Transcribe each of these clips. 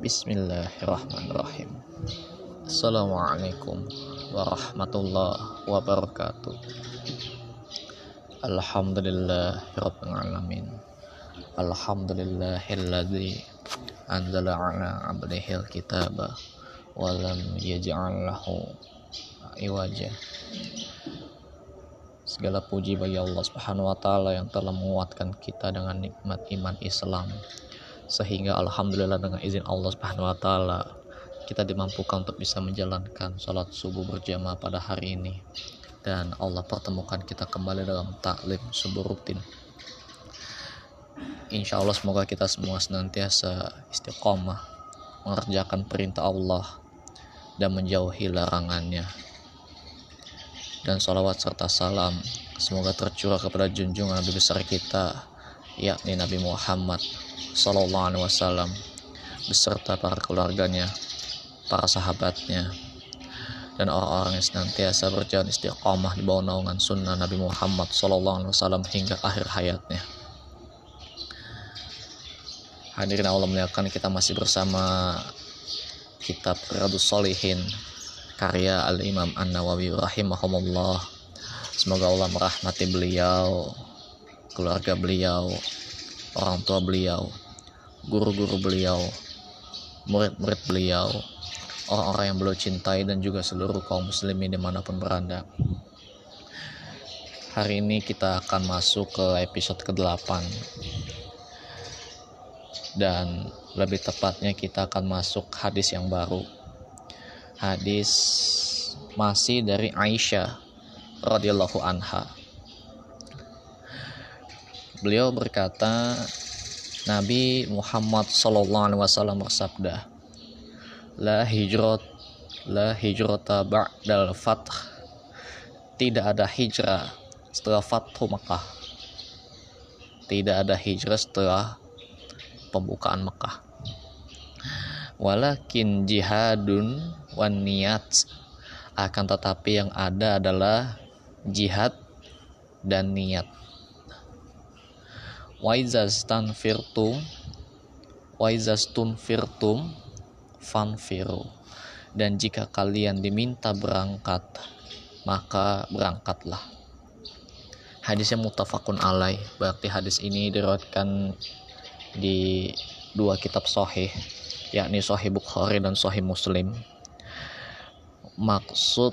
Bismillahirrahmanirrahim. Assalamualaikum warahmatullahi wabarakatuh. Alhamdulillah Rabbil Alamin Alhamdulillahilladzi anzala ala abdihil kitaba walam yaj'al lahu iwaja. Segala puji bagi Allah Subhanahu wa taala yang telah menguatkan kita dengan nikmat iman Islam. Sehingga alhamdulillah dengan izin Allah Subhanahu wa taala kita dimampukan untuk bisa menjalankan sholat subuh berjamaah pada hari ini. Dan Allah pertemukan kita kembali dalam taklim subuh rutin. Insya Allah semoga kita semua senantiasa istiqomah mengerjakan perintah Allah dan menjauhi larangannya. Dan salawat serta salam semoga tercurah kepada junjungan Nabi besar kita yakni Nabi Muhammad Sallallahu Alaihi Wasallam beserta para keluarganya, para sahabatnya, dan orang-orang yang senantiasa berjalan istiqamah di bawah naungan sunnah Nabi Muhammad Wasallam hingga akhir hayatnya. Hadirin Allah muliakan kita masih bersama kitab Riyadus Solihin karya Al-Imam An-Nawawi rahimahumullah. Semoga Allah merahmati beliau, keluarga beliau, orang tua beliau, guru-guru beliau, murid-murid beliau, orang-orang yang beliau cintai dan juga seluruh kaum muslimin di mana pun berada. Hari ini kita akan masuk ke episode ke-8 dan lebih tepatnya kita akan masuk hadis yang baru hadis masih dari Aisyah radhiyallahu anha. Beliau berkata, Nabi Muhammad sallallahu alaihi wasallam bersabda, "La hijrat la hijrata ba'dal fath." Tidak ada hijrah setelah Fathu Mekah. Tidak ada hijrah setelah pembukaan Mekah walakin jihadun wan niat akan tetapi yang ada adalah jihad dan niat waizastan firtum waizastun firtum fanfiru. Dan jika kalian diminta berangkat maka berangkatlah. Hadisnya mutafakun alai berarti hadis ini diriwayatkan di dua kitab sahih yakni Sahih Bukhari dan Sahih Muslim. Maksud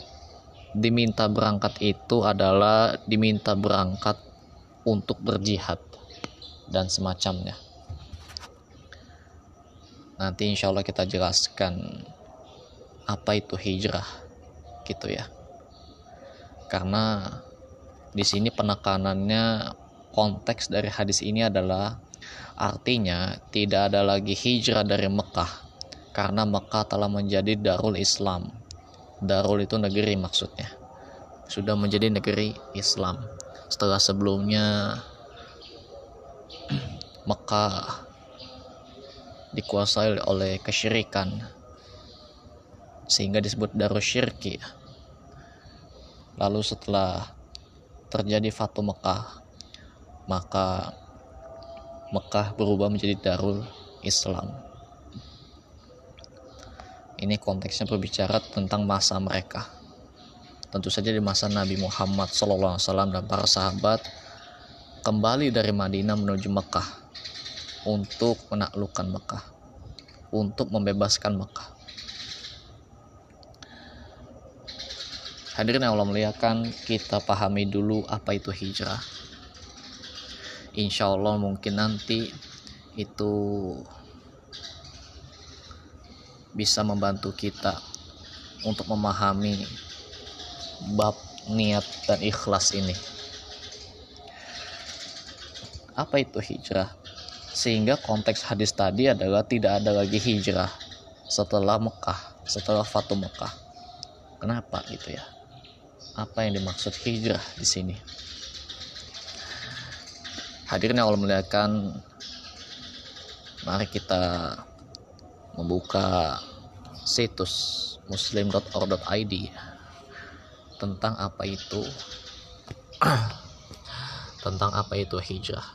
diminta berangkat itu adalah diminta berangkat untuk berjihad dan semacamnya. Nanti insya Allah kita jelaskan apa itu hijrah gitu ya. Karena di sini penekanannya konteks dari hadis ini adalah Artinya, tidak ada lagi hijrah dari Mekah karena Mekah telah menjadi Darul Islam. Darul itu negeri maksudnya. Sudah menjadi negeri Islam. Setelah sebelumnya Mekah dikuasai oleh kesyirikan sehingga disebut Darul Syirki. Lalu setelah terjadi Fatu Mekah, maka Mekah berubah menjadi Darul Islam. Ini konteksnya berbicara tentang masa mereka. Tentu saja di masa Nabi Muhammad SAW dan para sahabat kembali dari Madinah menuju Mekah untuk menaklukkan Mekah, untuk membebaskan Mekah. Hadirin yang Allah muliakan, kita pahami dulu apa itu hijrah insya Allah mungkin nanti itu bisa membantu kita untuk memahami bab niat dan ikhlas ini apa itu hijrah? Sehingga konteks hadis tadi adalah tidak ada lagi hijrah setelah Mekah setelah Fatu Mekah. Kenapa gitu ya? Apa yang dimaksud hijrah di sini? Hadirin yang Allah muliakan, mari kita membuka situs muslim.or.id tentang apa itu tentang apa itu hijrah.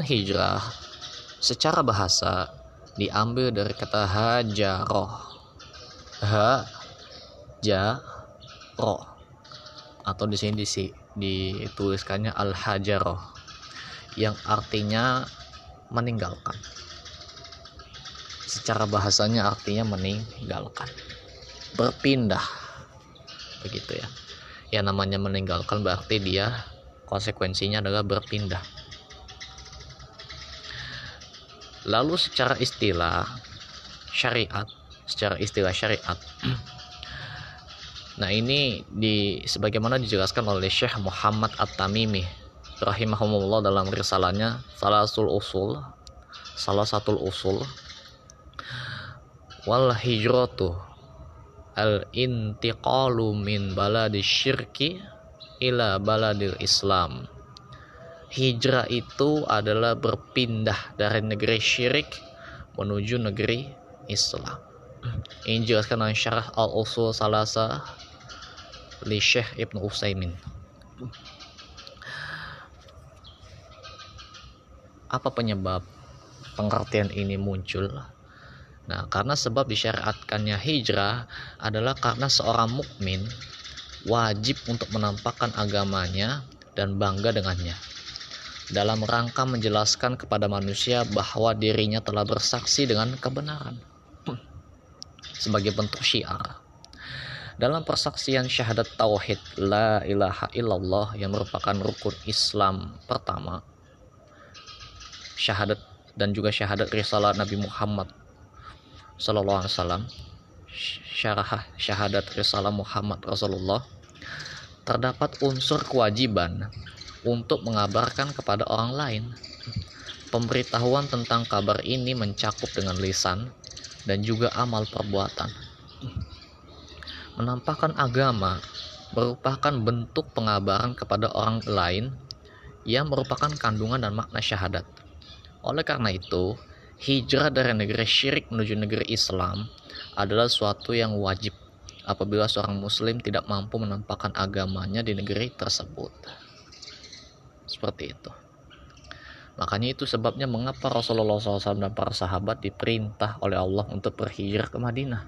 Hijrah secara bahasa diambil dari kata hajaroh. Ha ja ro atau di sini dituliskannya al hajaroh yang artinya meninggalkan. Secara bahasanya artinya meninggalkan. Berpindah. Begitu ya. Ya namanya meninggalkan berarti dia konsekuensinya adalah berpindah Lalu secara istilah syariat, secara istilah syariat. Nah, ini di sebagaimana dijelaskan oleh Syekh Muhammad At-Tamimi rahimahumullah dalam risalahnya Salasul Usul, salah satu usul wal hijratu al intiqalu min baladi syirki ila baladil islam hijrah itu adalah berpindah dari negeri syirik menuju negeri Islam. Ini jelaskan dalam syarah Al-Usul Salasa li Syekh Ibn Usaimin. Apa penyebab pengertian ini muncul? Nah, karena sebab disyariatkannya hijrah adalah karena seorang mukmin wajib untuk menampakkan agamanya dan bangga dengannya dalam rangka menjelaskan kepada manusia bahwa dirinya telah bersaksi dengan kebenaran sebagai bentuk syiar. Dalam persaksian syahadat tauhid la ilaha illallah yang merupakan rukun Islam pertama, syahadat dan juga syahadat risalah Nabi Muhammad sallallahu alaihi wasallam, syarah syahadat risalah Muhammad Rasulullah terdapat unsur kewajiban untuk mengabarkan kepada orang lain. Pemberitahuan tentang kabar ini mencakup dengan lisan dan juga amal perbuatan. Menampakkan agama merupakan bentuk pengabaran kepada orang lain yang merupakan kandungan dan makna syahadat. Oleh karena itu, hijrah dari negeri syirik menuju negeri Islam adalah suatu yang wajib apabila seorang muslim tidak mampu menampakkan agamanya di negeri tersebut seperti itu. Makanya itu sebabnya mengapa Rasulullah SAW dan para sahabat diperintah oleh Allah untuk berhijrah ke Madinah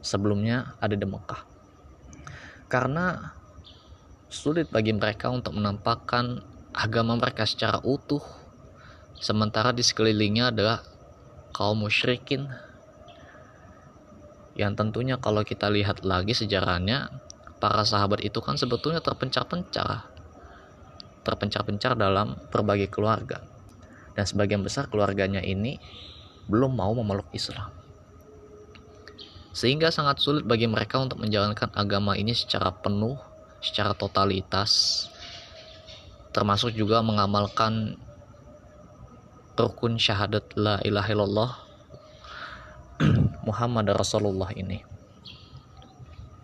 sebelumnya ada di Mekah. Karena sulit bagi mereka untuk menampakkan agama mereka secara utuh sementara di sekelilingnya adalah kaum musyrikin. Yang tentunya kalau kita lihat lagi sejarahnya para sahabat itu kan sebetulnya terpencar-pencar terpencar-pencar dalam berbagai keluarga. Dan sebagian besar keluarganya ini belum mau memeluk Islam. Sehingga sangat sulit bagi mereka untuk menjalankan agama ini secara penuh, secara totalitas, termasuk juga mengamalkan rukun syahadat la ilaha illallah Muhammad Rasulullah ini.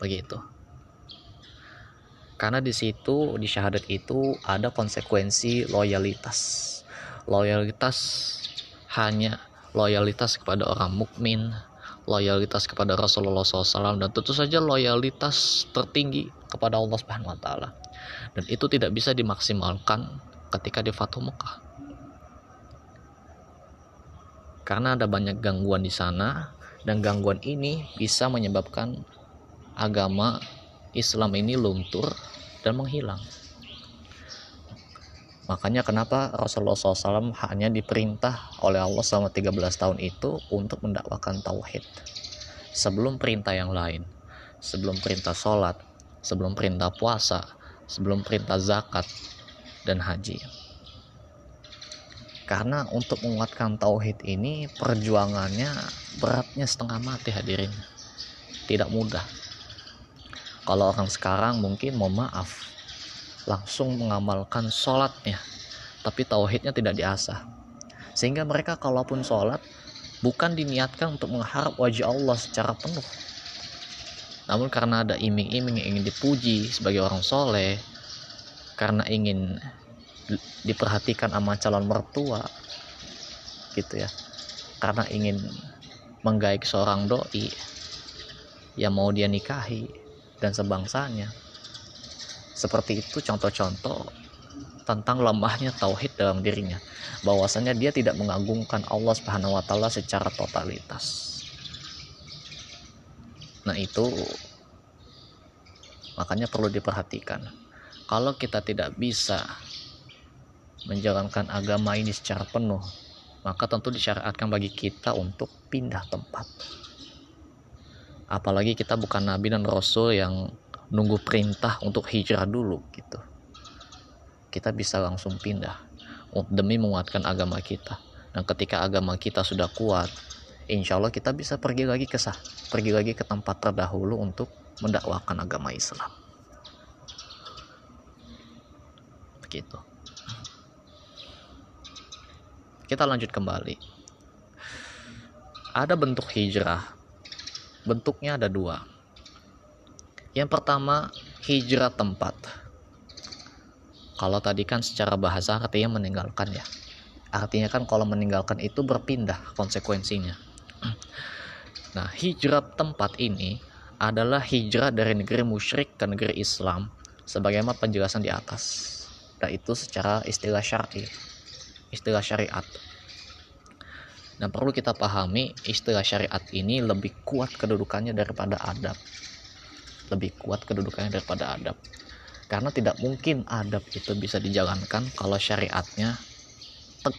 Begitu karena di situ di syahadat itu ada konsekuensi loyalitas. Loyalitas hanya loyalitas kepada orang mukmin loyalitas kepada Rasulullah SAW dan tentu saja loyalitas tertinggi kepada Allah Subhanahu Wa Taala. Dan itu tidak bisa dimaksimalkan ketika di Fatuh Mekah. Karena ada banyak gangguan di sana dan gangguan ini bisa menyebabkan agama Islam ini luntur dan menghilang. Makanya kenapa Rasulullah SAW hanya diperintah oleh Allah selama 13 tahun itu untuk mendakwakan tauhid. Sebelum perintah yang lain. Sebelum perintah sholat, sebelum perintah puasa, sebelum perintah zakat, dan haji. Karena untuk menguatkan tauhid ini perjuangannya beratnya setengah mati hadirin. Tidak mudah kalau orang sekarang mungkin mau maaf langsung mengamalkan sholatnya tapi tauhidnya tidak diasah. Sehingga mereka kalaupun sholat bukan diniatkan untuk mengharap wajah Allah secara penuh. Namun karena ada iming-iming yang ingin dipuji sebagai orang soleh karena ingin diperhatikan sama calon mertua gitu ya. Karena ingin menggaik seorang doi yang mau dia nikahi dan sebangsanya. Seperti itu contoh-contoh tentang lemahnya tauhid dalam dirinya. Bahwasanya dia tidak mengagungkan Allah Subhanahu wa taala secara totalitas. Nah itu makanya perlu diperhatikan. Kalau kita tidak bisa menjalankan agama ini secara penuh maka tentu disyariatkan bagi kita untuk pindah tempat apalagi kita bukan nabi dan rasul yang nunggu perintah untuk hijrah dulu gitu. Kita bisa langsung pindah demi menguatkan agama kita. Dan ketika agama kita sudah kuat insya Allah kita bisa pergi lagi ke sah pergi lagi ke tempat terdahulu untuk mendakwakan agama Islam. Begitu. Kita lanjut kembali. Ada bentuk hijrah bentuknya ada dua. Yang pertama hijrah tempat. Kalau tadi kan secara bahasa artinya meninggalkan ya. Artinya kan kalau meninggalkan itu berpindah konsekuensinya. Nah hijrah tempat ini adalah hijrah dari negeri musyrik ke negeri Islam sebagaimana penjelasan di atas. Dan itu secara istilah syar'i. Istilah syariat dan perlu kita pahami istilah syariat ini lebih kuat kedudukannya daripada adab. Lebih kuat kedudukannya daripada adab. Karena tidak mungkin adab itu bisa dijalankan kalau syariatnya te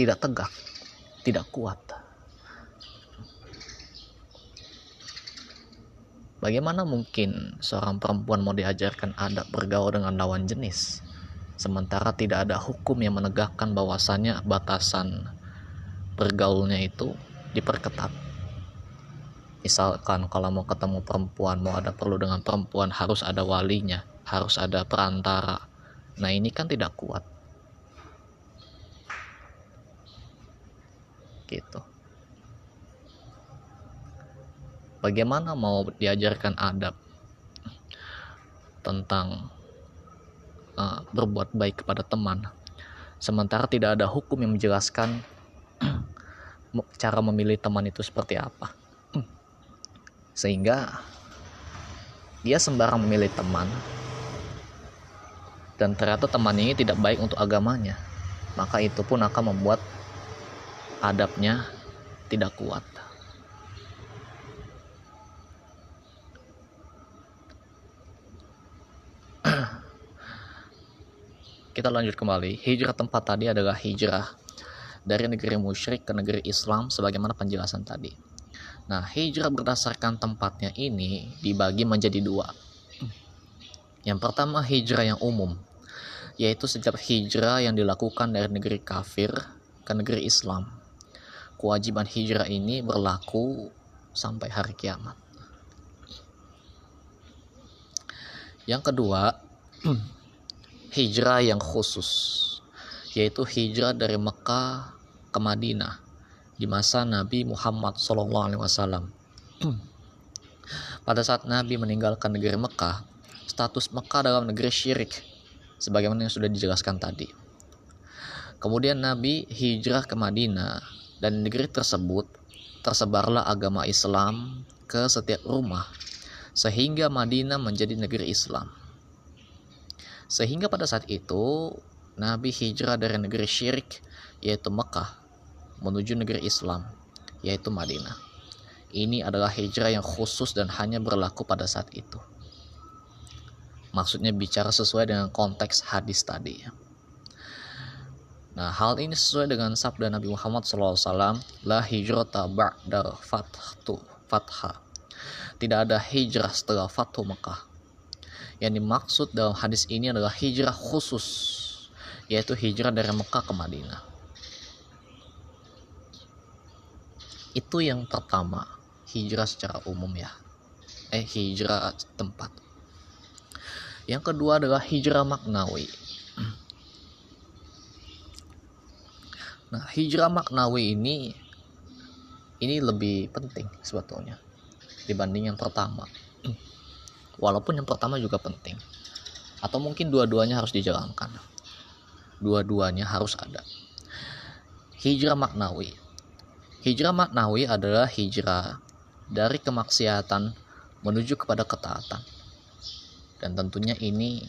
tidak tegak tidak kuat. Bagaimana mungkin seorang perempuan mau diajarkan adab bergaul dengan lawan jenis sementara tidak ada hukum yang menegakkan bahwasannya batasan bergaulnya itu diperketat misalkan kalau mau ketemu perempuan mau ada perlu dengan perempuan harus ada walinya harus ada perantara. Nah, ini kan tidak kuat. Gitu. Bagaimana mau diajarkan adab tentang uh, berbuat baik kepada teman, sementara tidak ada hukum yang menjelaskan cara memilih teman itu seperti apa, sehingga dia sembarang memilih teman. Dan ternyata teman ini tidak baik untuk agamanya. Maka itu pun akan membuat adabnya tidak kuat. Kita lanjut kembali. Hijrah tempat tadi adalah hijrah dari negeri musyrik ke negeri Islam sebagaimana penjelasan tadi nah hijrah berdasarkan tempatnya ini dibagi menjadi dua yang pertama hijrah yang umum yaitu sejak hijrah yang dilakukan dari negeri kafir ke negeri Islam. Kewajiban hijrah ini berlaku sampai hari kiamat. Yang kedua, hijrah yang khusus, yaitu hijrah dari Mekah ke Madinah di masa Nabi Muhammad SAW. Pada saat Nabi meninggalkan negeri Mekah, status Mekah dalam negeri syirik sebagaimana yang sudah dijelaskan tadi. Kemudian Nabi hijrah ke Madinah dan negeri tersebut tersebarlah agama Islam ke setiap rumah sehingga Madinah menjadi negeri Islam. Sehingga pada saat itu Nabi hijrah dari negeri syirik yaitu Mekah menuju negeri Islam yaitu Madinah. Ini adalah hijrah yang khusus dan hanya berlaku pada saat itu maksudnya bicara sesuai dengan konteks hadis tadi Nah, hal ini sesuai dengan sabda Nabi Muhammad SAW, La hijrata ba'da fathatu fatha. Tidak ada hijrah setelah Fathu Mekah. Yang dimaksud dalam hadis ini adalah hijrah khusus, yaitu hijrah dari Mekah ke Madinah. Itu yang pertama, hijrah secara umum ya. Eh, hijrah tempat. Yang kedua adalah hijrah maknawi. Nah, hijrah maknawi ini ini lebih penting sebetulnya dibanding yang pertama. Walaupun yang pertama juga penting. Atau mungkin dua-duanya harus dijalankan. Dua-duanya harus ada. Hijrah maknawi. Hijrah maknawi adalah hijrah dari kemaksiatan menuju kepada ketaatan dan tentunya ini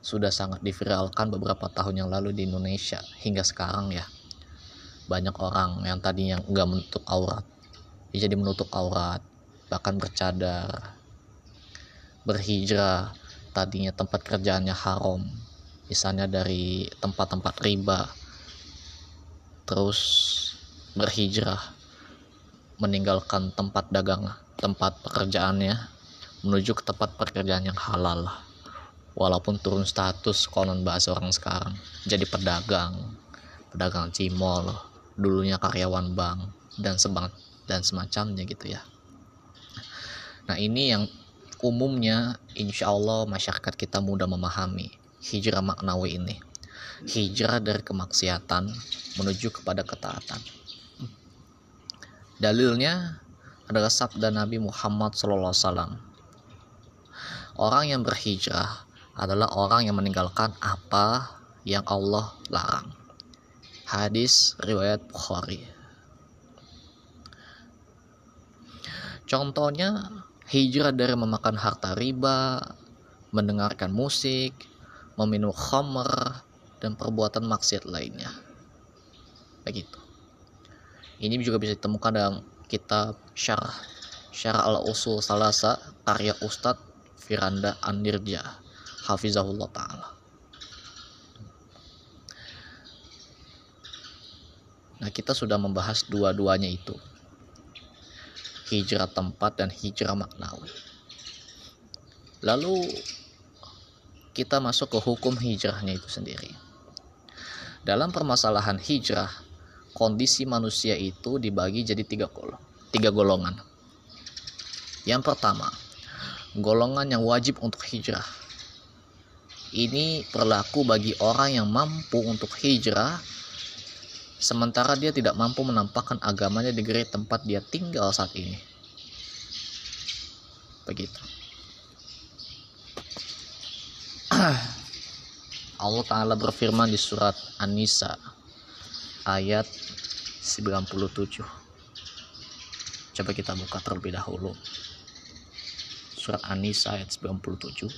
sudah sangat diviralkan beberapa tahun yang lalu di Indonesia hingga sekarang ya banyak orang yang tadinya nggak menutup aurat jadi menutup aurat bahkan bercadar berhijrah tadinya tempat kerjaannya haram misalnya dari tempat-tempat riba terus berhijrah meninggalkan tempat dagang tempat pekerjaannya menuju ke tempat pekerjaan yang halal walaupun turun status konon bahasa orang sekarang jadi pedagang pedagang cimol dulunya karyawan bank dan sebang dan semacamnya gitu ya. Nah ini yang umumnya insya Allah masyarakat kita mudah memahami hijrah maknawi ini hijrah dari kemaksiatan menuju kepada ketaatan dalilnya adalah sabda Nabi Muhammad SAW orang yang berhijrah adalah orang yang meninggalkan apa yang Allah larang. Hadis riwayat Bukhari. Contohnya hijrah dari memakan harta riba, mendengarkan musik, meminum khamr, dan perbuatan maksiat lainnya. Begitu. Ini juga bisa ditemukan dalam kitab Syarah Syarah al-Usul Salasa karya Ustadz Firanda Andirja hafizahullah taala Nah, kita sudah membahas dua-duanya itu. Hijrah tempat dan hijrah maknawi. Lalu kita masuk ke hukum hijrahnya itu sendiri. Dalam permasalahan hijrah, kondisi manusia itu dibagi jadi tiga, golong, tiga golongan. Yang pertama, golongan yang wajib untuk hijrah ini berlaku bagi orang yang mampu untuk hijrah sementara dia tidak mampu menampakkan agamanya di negeri tempat dia tinggal saat ini. Begitu. Allah Ta'ala berfirman di surat An-Nisa ayat 97 coba kita buka terlebih dahulu. Surat An-Nisa ayat 97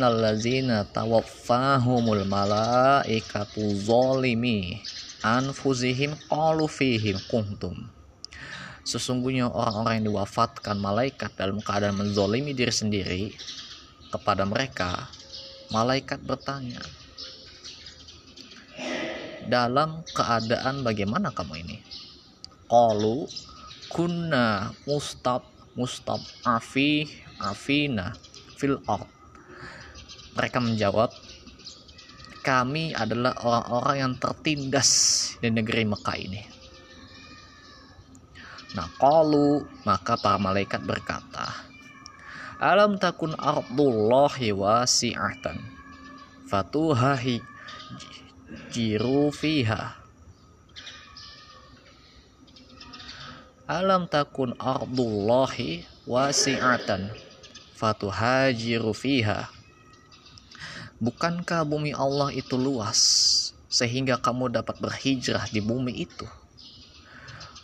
innal ladzina tawaffahumul malaikatu zalimi anfusihim qalu fihim kuntum Sesungguhnya orang-orang yang diwafatkan malaikat dalam keadaan menzolimi diri sendiri kepada mereka, malaikat bertanya, dalam keadaan bagaimana kamu ini? Qalu kunna mustab mustab afi afina fil ard mereka menjawab, kami adalah orang-orang yang tertindas di negeri Mekah ini. Nah, kalau maka para malaikat berkata, Alam takun ardullahi wasi'atan fatuhahi jiru fiha Alam takun ardullahi wasi'atan fatuhajiru fiha Bukankah bumi Allah itu luas sehingga kamu dapat berhijrah di bumi itu?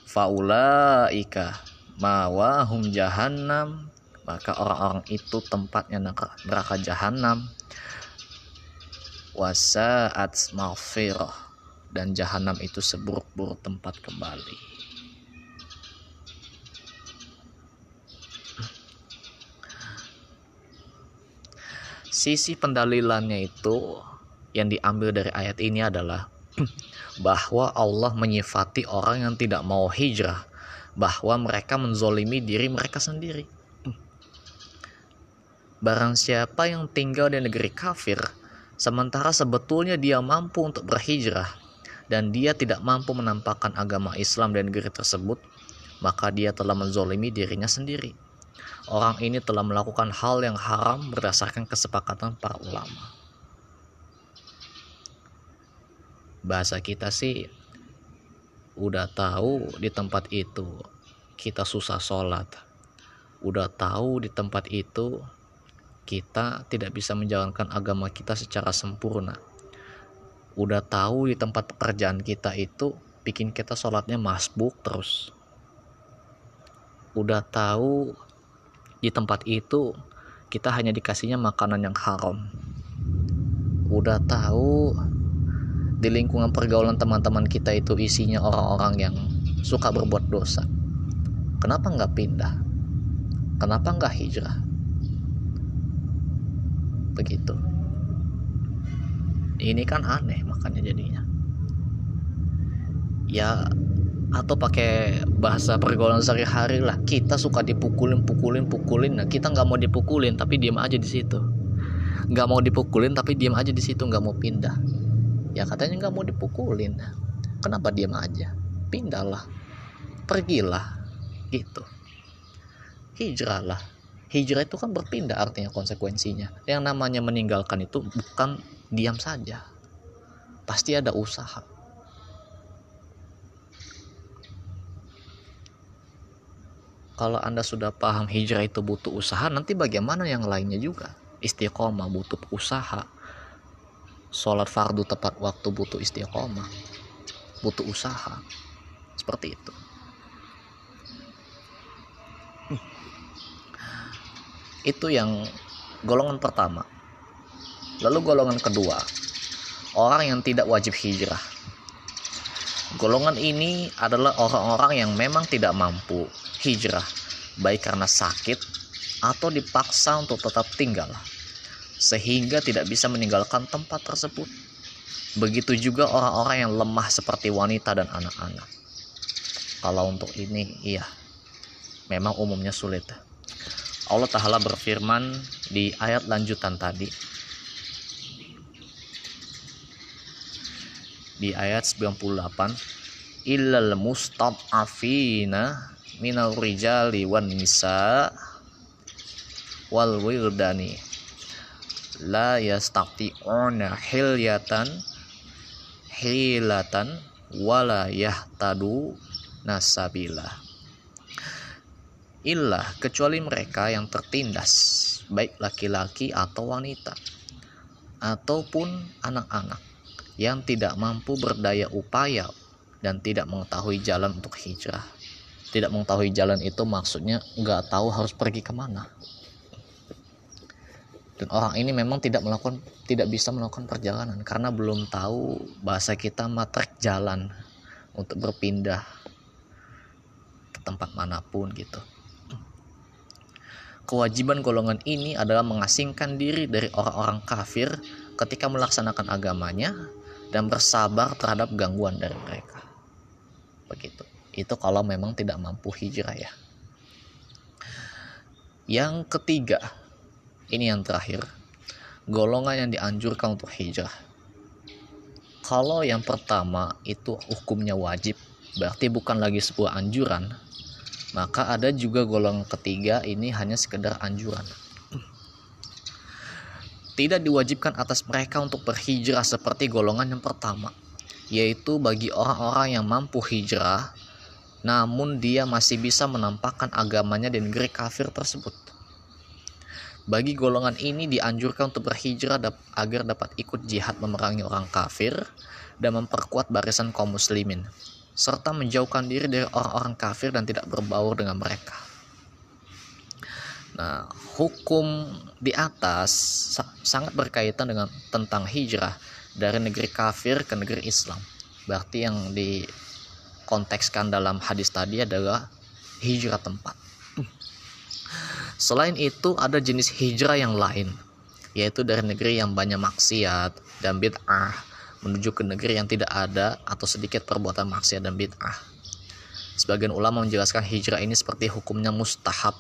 Faulaika mawahum jahannam. Maka orang-orang itu tempatnya neraka jahanam wasaat maghfirah. Dan jahanam itu seburuk-buruk tempat kembali sisi pendalilannya itu yang diambil dari ayat ini adalah bahwa Allah menyifati orang yang tidak mau hijrah bahwa mereka menzolimi diri mereka sendiri. Barang siapa yang tinggal di negeri kafir sementara sebetulnya dia mampu untuk berhijrah dan dia tidak mampu menampakkan agama Islam di negeri tersebut maka dia telah menzolimi dirinya sendiri orang ini telah melakukan hal yang haram berdasarkan kesepakatan para ulama. Bahasa kita sih udah tahu di tempat itu kita susah sholat. Udah tahu di tempat itu kita tidak bisa menjalankan agama kita secara sempurna. udah tahu di tempat pekerjaan kita itu bikin kita sholatnya masbuk terus udah tahu di tempat itu kita hanya dikasihnya makanan yang haram. Udah tahu di lingkungan pergaulan teman-teman kita itu isinya orang-orang yang suka berbuat dosa. Kenapa nggak pindah? Kenapa nggak hijrah? Begitu. Ini kan aneh makanya jadinya. Ya atau pakai bahasa pergaulan sehari-hari lah. Kita suka dipukulin pukulin pukulin. Nah kita nggak mau dipukulin tapi diam aja di situ. Nggak mau dipukulin tapi diam aja di situ nggak mau pindah. Ya katanya nggak mau dipukulin. Kenapa diam aja? Pindahlah pergilah. Gitu. Hijrah lah. Hijrah itu kan berpindah artinya konsekuensinya. Yang namanya meninggalkan itu bukan diam saja. Pasti ada usaha kalau anda sudah paham hijrah itu butuh usaha nanti bagaimana yang lainnya juga? Istiqomah butuh usaha. Sholat fardu tepat waktu butuh istiqomah. Butuh usaha. Seperti itu. Itu yang golongan pertama. Lalu golongan kedua. Orang yang tidak wajib hijrah. Golongan ini adalah orang-orang yang memang tidak mampu hijrah baik karena sakit atau dipaksa untuk tetap tinggal sehingga tidak bisa meninggalkan tempat tersebut. Begitu juga orang-orang yang lemah seperti wanita dan anak-anak. Kalau untuk ini, iya, memang umumnya sulit. Allah Ta'ala berfirman di ayat lanjutan tadi. Di ayat 98, illal mustad'afina minal rijali wan nisa wal wildani la yastati'una hilyatan hilatan wala yahtadu nasabila. Illah kecuali mereka yang tertindas baik laki-laki atau wanita ataupun anak-anak yang tidak mampu berdaya upaya dan tidak mengetahui jalan untuk hijrah tidak mengetahui jalan itu maksudnya nggak tahu harus pergi ke mana. Dan orang ini memang tidak melakukan tidak bisa melakukan perjalanan karena belum tahu bahasa kita matrek jalan untuk berpindah ke tempat mana pun gitu. Kewajiban golongan ini adalah mengasingkan diri dari orang-orang kafir ketika melaksanakan agamanya dan bersabar terhadap gangguan dari mereka. Begitu itu kalau memang tidak mampu hijrah ya. Yang ketiga ini yang terakhir golongan yang dianjurkan untuk hijrah. Kalau yang pertama itu hukumnya wajib berarti bukan lagi sebuah anjuran maka ada juga golongan ketiga ini hanya sekedar anjuran. Tidak diwajibkan atas mereka untuk berhijrah seperti golongan yang pertama yaitu bagi orang-orang yang mampu hijrah namun dia masih bisa menampakkan agamanya di negeri kafir tersebut. Bagi golongan ini dianjurkan untuk berhijrah agar dapat ikut jihad memerangi orang kafir dan memperkuat barisan kaum muslimin, serta menjauhkan diri dari orang-orang kafir dan tidak berbaur dengan mereka. Nah, hukum di atas sangat berkaitan dengan tentang hijrah dari negeri kafir ke negeri Islam. Berarti yang di kontekskan dalam hadis tadi adalah hijrah tempat. Selain itu ada jenis hijrah yang lain, yaitu dari negeri yang banyak maksiat dan bid'ah menuju ke negeri yang tidak ada atau sedikit perbuatan maksiat dan bid'ah. Sebagian ulama menjelaskan hijrah ini seperti hukumnya mustahab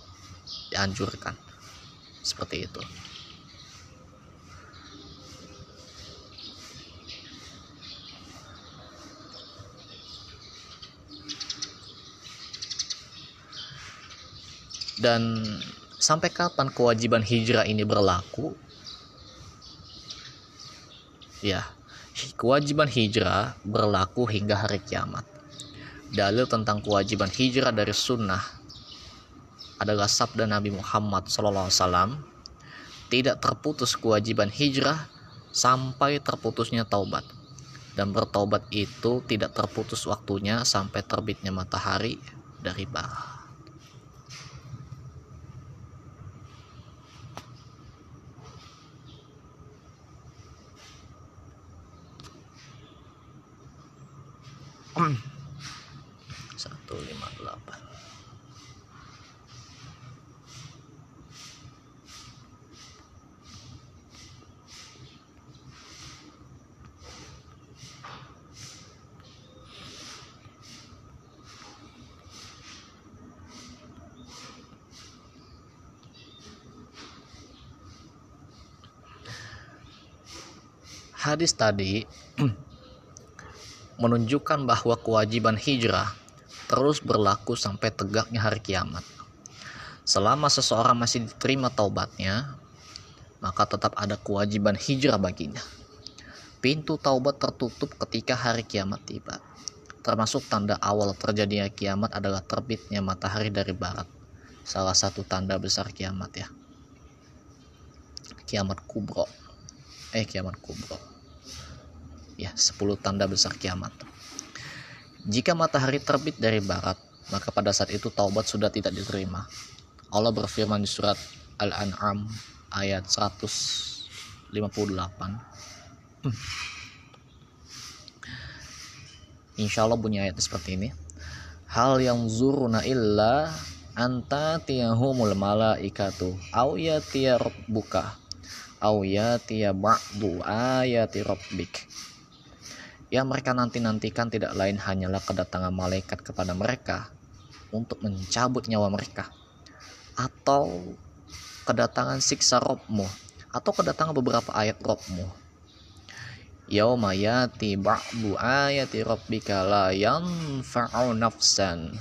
dianjurkan. Seperti itu. Dan sampai kapan kewajiban hijrah ini berlaku? Ya, kewajiban hijrah berlaku hingga hari kiamat. Dalil tentang kewajiban hijrah dari sunnah adalah sabda Nabi Muhammad SAW tidak terputus kewajiban hijrah sampai terputusnya taubat dan bertobat itu tidak terputus waktunya sampai terbitnya matahari dari barat. Satu lima delapan hadis tadi menunjukkan bahwa kewajiban hijrah terus berlaku sampai tegaknya hari kiamat. Selama seseorang masih diterima taubatnya, maka tetap ada kewajiban hijrah baginya. Pintu taubat tertutup ketika hari kiamat tiba. Termasuk tanda awal terjadinya kiamat adalah terbitnya matahari dari barat. Salah satu tanda besar kiamat ya. Kiamat kubro. Eh kiamat kubro ya 10 tanda besar kiamat. Jika matahari terbit dari barat maka pada saat itu taubat sudah tidak diterima. Allah berfirman di surat Al-An'am ayat 158 Insya Allah bunyi ayat seperti ini. Hal yang zuruna illa anta tiyahumul malaikatu au yatiya rabbuka au yatiya ba'du ayati rabbik yang mereka nanti-nantikan tidak lain hanyalah kedatangan malaikat kepada mereka untuk mencabut nyawa mereka. Atau kedatangan siksa Robmu atau kedatangan beberapa ayat Robmu. Yauma yati ba'du ayati rabbika la yanfa'u nafsan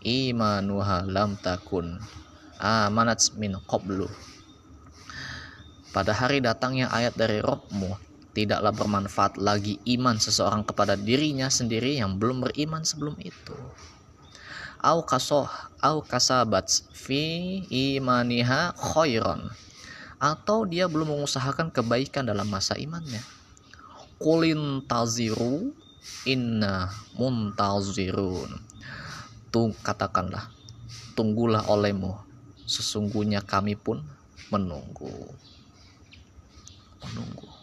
imanuha lam takun amanat min qablu. Pada hari datangnya ayat dari Robmu tidaklah bermanfaat lagi iman seseorang kepada dirinya sendiri yang belum beriman sebelum itu. Au kasoh, au kasabat fi imaniha khairan. Atau dia belum mengusahakan kebaikan dalam masa imannya. Kulin taziru inna muntazirun. Tung katakanlah, tunggulah olehmu. Sesungguhnya kami pun menunggu. Menunggu.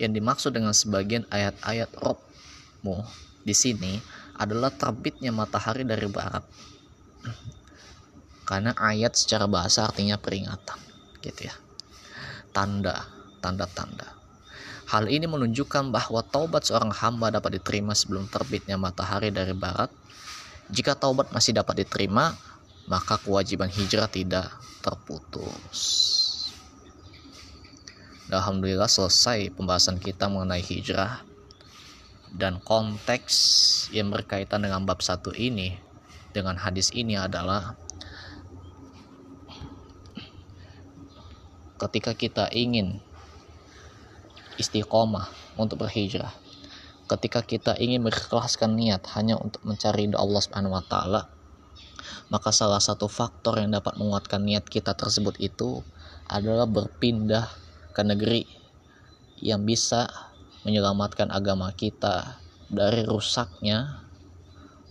Yang dimaksud dengan sebagian ayat-ayat Robmu di sini adalah terbitnya matahari dari barat. Karena ayat secara bahasa artinya peringatan, gitu ya. Tanda, tanda-tanda. Hal ini menunjukkan bahwa taubat seorang hamba dapat diterima sebelum terbitnya matahari dari barat. Jika taubat masih dapat diterima, maka kewajiban hijrah tidak terputus. Alhamdulillah selesai pembahasan kita mengenai hijrah. Dan konteks yang berkaitan dengan bab satu ini dengan hadis ini adalah ketika kita ingin istiqomah untuk berhijrah ketika kita ingin mengikhlaskan niat hanya untuk mencari doa Allah Subhanahu wa taala maka salah satu faktor yang dapat menguatkan niat kita tersebut itu adalah berpindah ke negeri yang bisa menyelamatkan agama kita dari rusaknya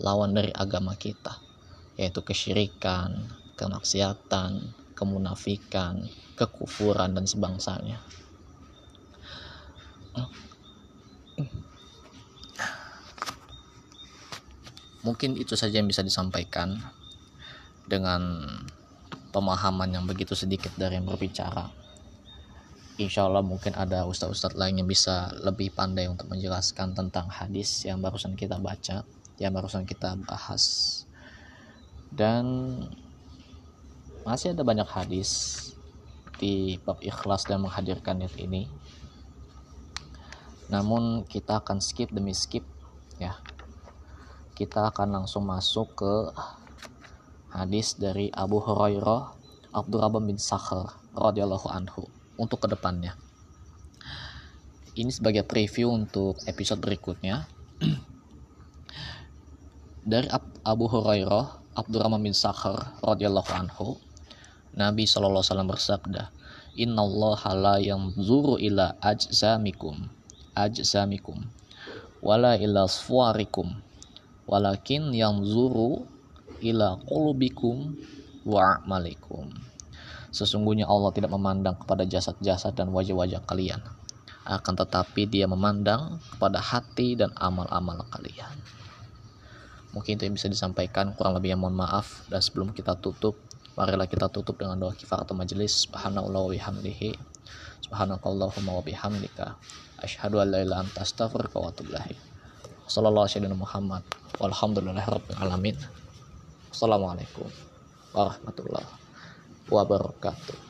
lawan dari agama kita yaitu kesyirikan, kemaksiatan, kemunafikan, kekufuran dan sebangsanya. Mungkin itu saja yang bisa disampaikan dengan pemahaman yang begitu sedikit dari yang berbicara insya Allah mungkin ada ustadz-ustadz lain yang bisa lebih pandai untuk menjelaskan tentang hadis yang barusan kita baca yang barusan kita bahas. Dan masih ada banyak hadis di bab ikhlas dan menghadirkan niat ini. Namun kita akan skip demi skip ya. Kita akan langsung masuk ke hadis dari Abu Hurairah Abdurrahman bin Sakhar radhiyallahu anhu untuk ke depannya. Ini sebagai preview untuk episode berikutnya. Dari Abu Hurairah, Abdurrahman bin Sakhar radhiyallahu anhu, Nabi SAW bersabda, innallaha la yanzuru ila ajzamikum ajzamikum wala ila suwarikum walakin yanzuru ila qulubikum wa a'malikum sesungguhnya Allah tidak memandang kepada jasad-jasad dan wajah-wajah kalian akan tetapi dia memandang kepada hati dan amal-amal kalian mungkin itu yang bisa disampaikan kurang lebih mohon maaf dan sebelum kita tutup Marilah kita tutup dengan doa kifaratul majelis. Subhanallah wa bihamdihi. Subhanakallahumma wa bihamdika. Asyhadu an la ilaha anta astaghfiruka wa atubu ilaik. Alaihi Muhammad. Walhamdulillahirabbil. Assalamualaikum warahmatullahi wabarakatuh.